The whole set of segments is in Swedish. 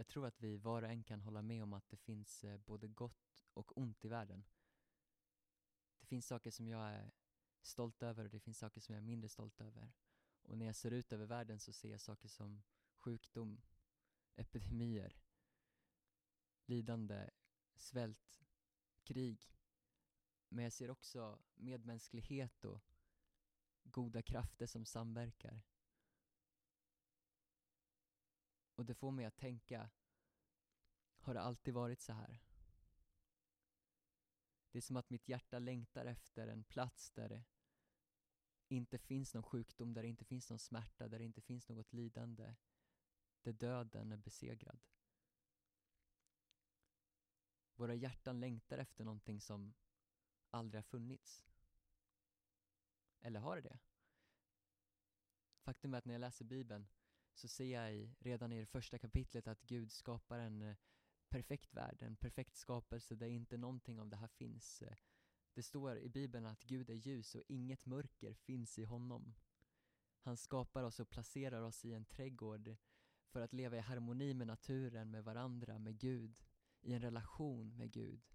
jag tror att vi var och en kan hålla med om att det finns eh, både gott och ont i världen. Det finns saker som jag är stolt över och det finns saker som jag är mindre stolt över. Och när jag ser ut över världen så ser jag saker som sjukdom, epidemier, lidande, svält, krig. Men jag ser också medmänsklighet och goda krafter som samverkar. Och det får mig att tänka, har det alltid varit så här? Det är som att mitt hjärta längtar efter en plats där det inte finns någon sjukdom, där det inte finns någon smärta, där det inte finns något lidande. Där döden är besegrad. Våra hjärtan längtar efter någonting som aldrig har funnits. Eller har det det? Faktum är att när jag läser Bibeln så ser jag i, redan i det första kapitlet att Gud skapar en eh, perfekt värld, en perfekt skapelse där inte någonting av det här finns. Eh. Det står i Bibeln att Gud är ljus och inget mörker finns i honom. Han skapar oss och placerar oss i en trädgård för att leva i harmoni med naturen, med varandra, med Gud, i en relation med Gud.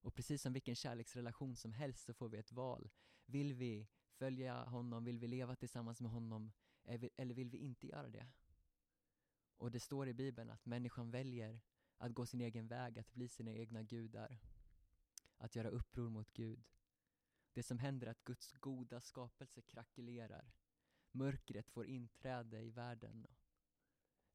Och precis som vilken kärleksrelation som helst så får vi ett val. Vill vi följa honom, vill vi leva tillsammans med honom eller vill vi inte göra det? Och det står i Bibeln att människan väljer att gå sin egen väg, att bli sina egna gudar. Att göra uppror mot Gud. Det som händer är att Guds goda skapelse krackelerar. Mörkret får inträde i världen.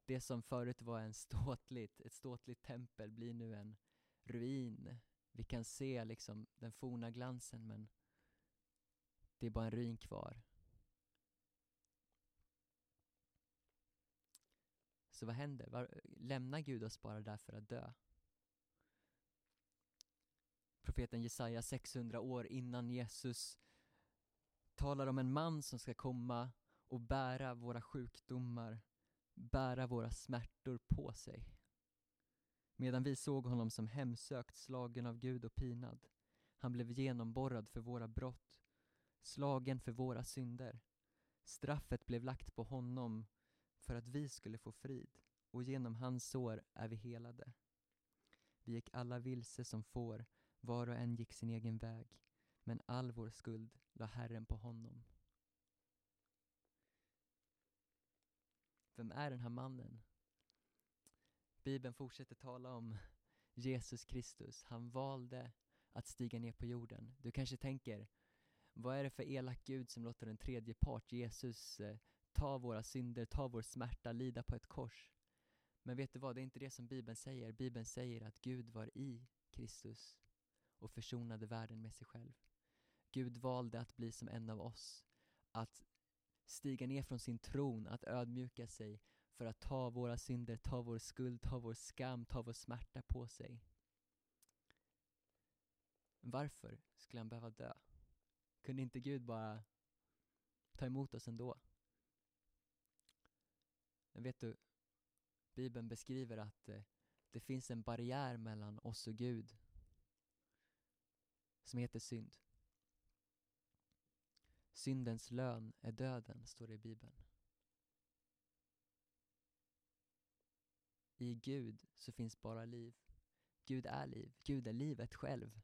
Det som förut var en ståtligt, ett ståtligt tempel blir nu en ruin. Vi kan se liksom den forna glansen men det är bara en ruin kvar. Så vad händer? Var, lämnar Gud oss bara där för att dö? Profeten Jesaja 600 år innan Jesus talar om en man som ska komma och bära våra sjukdomar, bära våra smärtor på sig. Medan vi såg honom som hemsökt, slagen av Gud och pinad. Han blev genomborrad för våra brott, slagen för våra synder. Straffet blev lagt på honom för att vi skulle få frid och genom hans sår är vi helade. Vi gick alla vilse som får, var och en gick sin egen väg, men all vår skuld la Herren på honom. Vem är den här mannen? Bibeln fortsätter tala om Jesus Kristus. Han valde att stiga ner på jorden. Du kanske tänker, vad är det för elak Gud som låter en tredje part, Jesus, eh, ta våra synder, ta vår smärta, lida på ett kors. Men vet du vad, det är inte det som Bibeln säger. Bibeln säger att Gud var i Kristus och försonade världen med sig själv. Gud valde att bli som en av oss, att stiga ner från sin tron, att ödmjuka sig för att ta våra synder, ta vår skuld, ta vår skam, ta vår smärta på sig. Varför skulle han behöva dö? Kunde inte Gud bara ta emot oss ändå? Men vet du, Bibeln beskriver att eh, det finns en barriär mellan oss och Gud som heter synd. Syndens lön är döden, står det i Bibeln. I Gud så finns bara liv. Gud är liv. Gud är livet själv.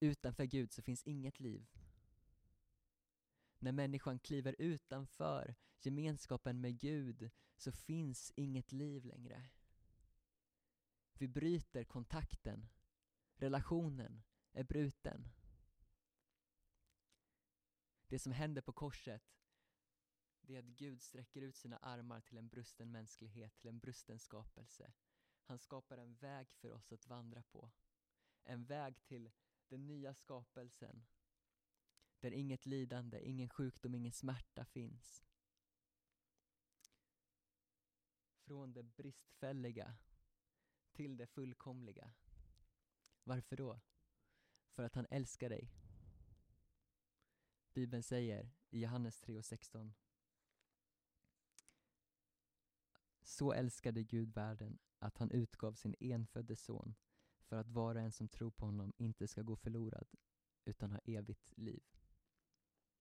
Utanför Gud så finns inget liv. När människan kliver utanför gemenskapen med Gud så finns inget liv längre. Vi bryter kontakten. Relationen är bruten. Det som händer på korset det är att Gud sträcker ut sina armar till en brusten mänsklighet, till en brusten skapelse. Han skapar en väg för oss att vandra på. En väg till den nya skapelsen där inget lidande, ingen sjukdom, ingen smärta finns. Från det bristfälliga till det fullkomliga. Varför då? För att han älskar dig. Bibeln säger i Johannes 3 och 16 Så älskade Gud världen att han utgav sin enfödde son för att var och en som tror på honom inte ska gå förlorad utan ha evigt liv.